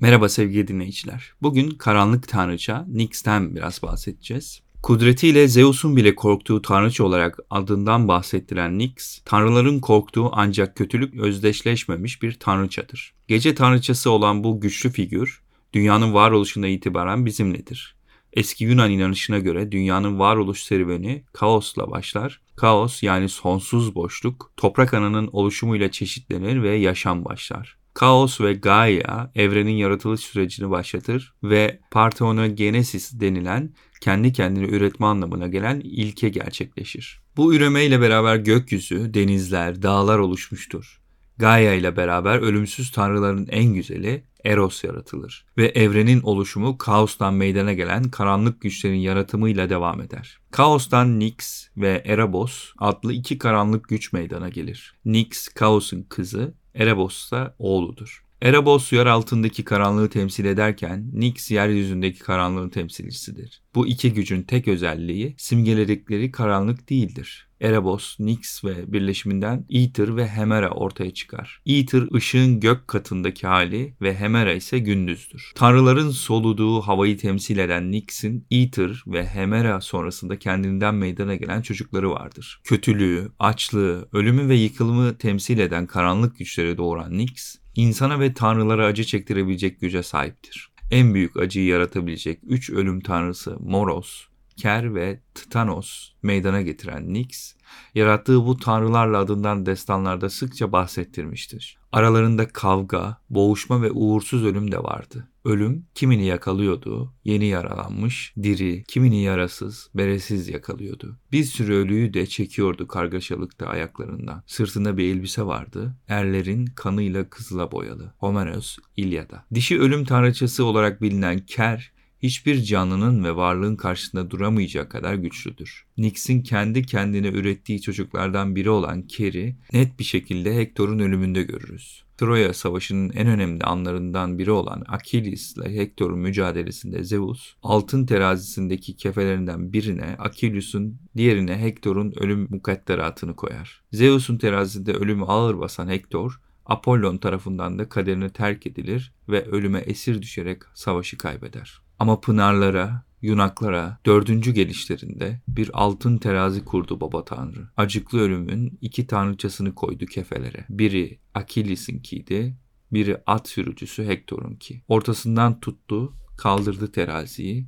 Merhaba sevgili dinleyiciler. Bugün karanlık tanrıça Nyx'ten biraz bahsedeceğiz. Kudretiyle Zeus'un bile korktuğu tanrıça olarak adından bahsettiren Nyx, tanrıların korktuğu ancak kötülük özdeşleşmemiş bir tanrıçadır. Gece tanrıçası olan bu güçlü figür, dünyanın varoluşuna itibaren bizimledir. Eski Yunan inanışına göre dünyanın varoluş serüveni kaosla başlar. Kaos yani sonsuz boşluk, toprak ananın oluşumuyla çeşitlenir ve yaşam başlar. Kaos ve Gaia evrenin yaratılış sürecini başlatır ve Parthenogenesis denilen kendi kendini üretme anlamına gelen ilke gerçekleşir. Bu üremeyle beraber gökyüzü, denizler, dağlar oluşmuştur. Gaia ile beraber ölümsüz tanrıların en güzeli Eros yaratılır ve evrenin oluşumu kaostan meydana gelen karanlık güçlerin yaratımıyla devam eder. Kaostan Nyx ve Erebos adlı iki karanlık güç meydana gelir. Nyx Kaos'un kızı, Erebos da oğludur. Erebos yer altındaki karanlığı temsil ederken Nyx yeryüzündeki karanlığın temsilcisidir. Bu iki gücün tek özelliği simgeledikleri karanlık değildir. Erebos, Nyx ve birleşiminden Aether ve Hemera ortaya çıkar. Aether ışığın gök katındaki hali ve Hemera ise gündüzdür. Tanrıların soluduğu havayı temsil eden Nyx'in Aether ve Hemera sonrasında kendinden meydana gelen çocukları vardır. Kötülüğü, açlığı, ölümü ve yıkılımı temsil eden karanlık güçleri doğuran Nyx, insana ve tanrılara acı çektirebilecek güce sahiptir. En büyük acıyı yaratabilecek üç ölüm tanrısı Moros, Ker ve Titanos meydana getiren Nyx, yarattığı bu tanrılarla adından destanlarda sıkça bahsettirmiştir. Aralarında kavga, boğuşma ve uğursuz ölüm de vardı. Ölüm kimini yakalıyordu, yeni yaralanmış, diri, kimini yarasız, beresiz yakalıyordu. Bir sürü ölüyü de çekiyordu kargaşalıkta ayaklarından. Sırtında bir elbise vardı, erlerin kanıyla kızıla boyalı. Homeros, İlyada. Dişi ölüm tanrıçası olarak bilinen Ker, hiçbir canlının ve varlığın karşısında duramayacak kadar güçlüdür. Nyx'in kendi kendine ürettiği çocuklardan biri olan Ker'i net bir şekilde Hektor'un ölümünde görürüz. Troya Savaşı'nın en önemli anlarından biri olan Achilles ile Hektor'un mücadelesinde Zeus, altın terazisindeki kefelerinden birine Achilles'un, diğerine Hektor'un ölüm mukadderatını koyar. Zeus'un terazisinde ölümü ağır basan Hektor, Apollon tarafından da kaderine terk edilir ve ölüme esir düşerek savaşı kaybeder. Ama pınarlara, Yunaklara dördüncü gelişlerinde bir altın terazi kurdu baba tanrı. Acıklı ölümün iki tanrıçasını koydu kefelere. Biri Achilles'inkiydi, biri at sürücüsü Hektor'unki. Ortasından tuttu, kaldırdı teraziyi.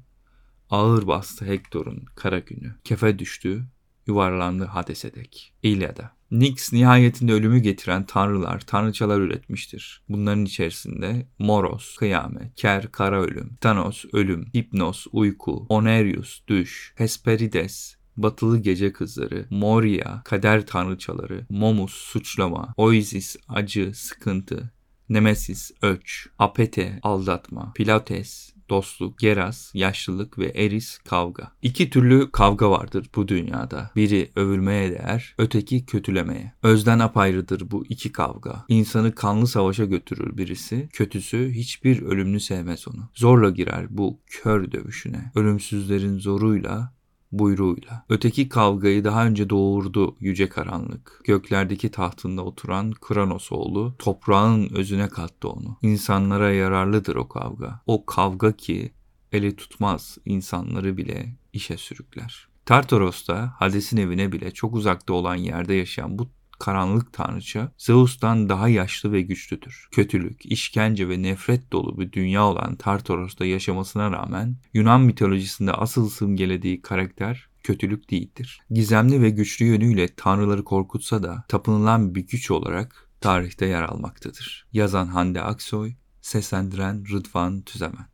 Ağır bastı Hektor'un kara günü. Kefe düştü, yuvarlandı Hades'e dek. İlyada. Nyx nihayetinde ölümü getiren tanrılar, tanrıçalar üretmiştir. Bunların içerisinde Moros, kıyamet, Ker, kara ölüm, Thanos, ölüm, Hipnos, uyku, Onerius, düş, Hesperides, Batılı Gece Kızları, Moria, Kader Tanrıçaları, Momus, Suçlama, Oisis, Acı, Sıkıntı, Nemesis, Öç, Apete, Aldatma, Pilates, dostluk, geras, yaşlılık ve eris, kavga. İki türlü kavga vardır bu dünyada. Biri övülmeye değer, öteki kötülemeye. Özden apayrıdır bu iki kavga. İnsanı kanlı savaşa götürür birisi, kötüsü hiçbir ölümlü sevmez onu. Zorla girer bu kör dövüşüne. Ölümsüzlerin zoruyla buyruğuyla. Öteki kavgayı daha önce doğurdu yüce karanlık. Göklerdeki tahtında oturan Kranos oğlu toprağın özüne kattı onu. İnsanlara yararlıdır o kavga. O kavga ki ele tutmaz insanları bile işe sürükler. Tartaros'ta Hades'in evine bile çok uzakta olan yerde yaşayan bu karanlık tanrıça Zeus'tan daha yaşlı ve güçlüdür. Kötülük, işkence ve nefret dolu bir dünya olan Tartaros'ta yaşamasına rağmen Yunan mitolojisinde asıl simgelediği karakter kötülük değildir. Gizemli ve güçlü yönüyle tanrıları korkutsa da tapınılan bir güç olarak tarihte yer almaktadır. Yazan Hande Aksoy, seslendiren Rıdvan Tüzemen.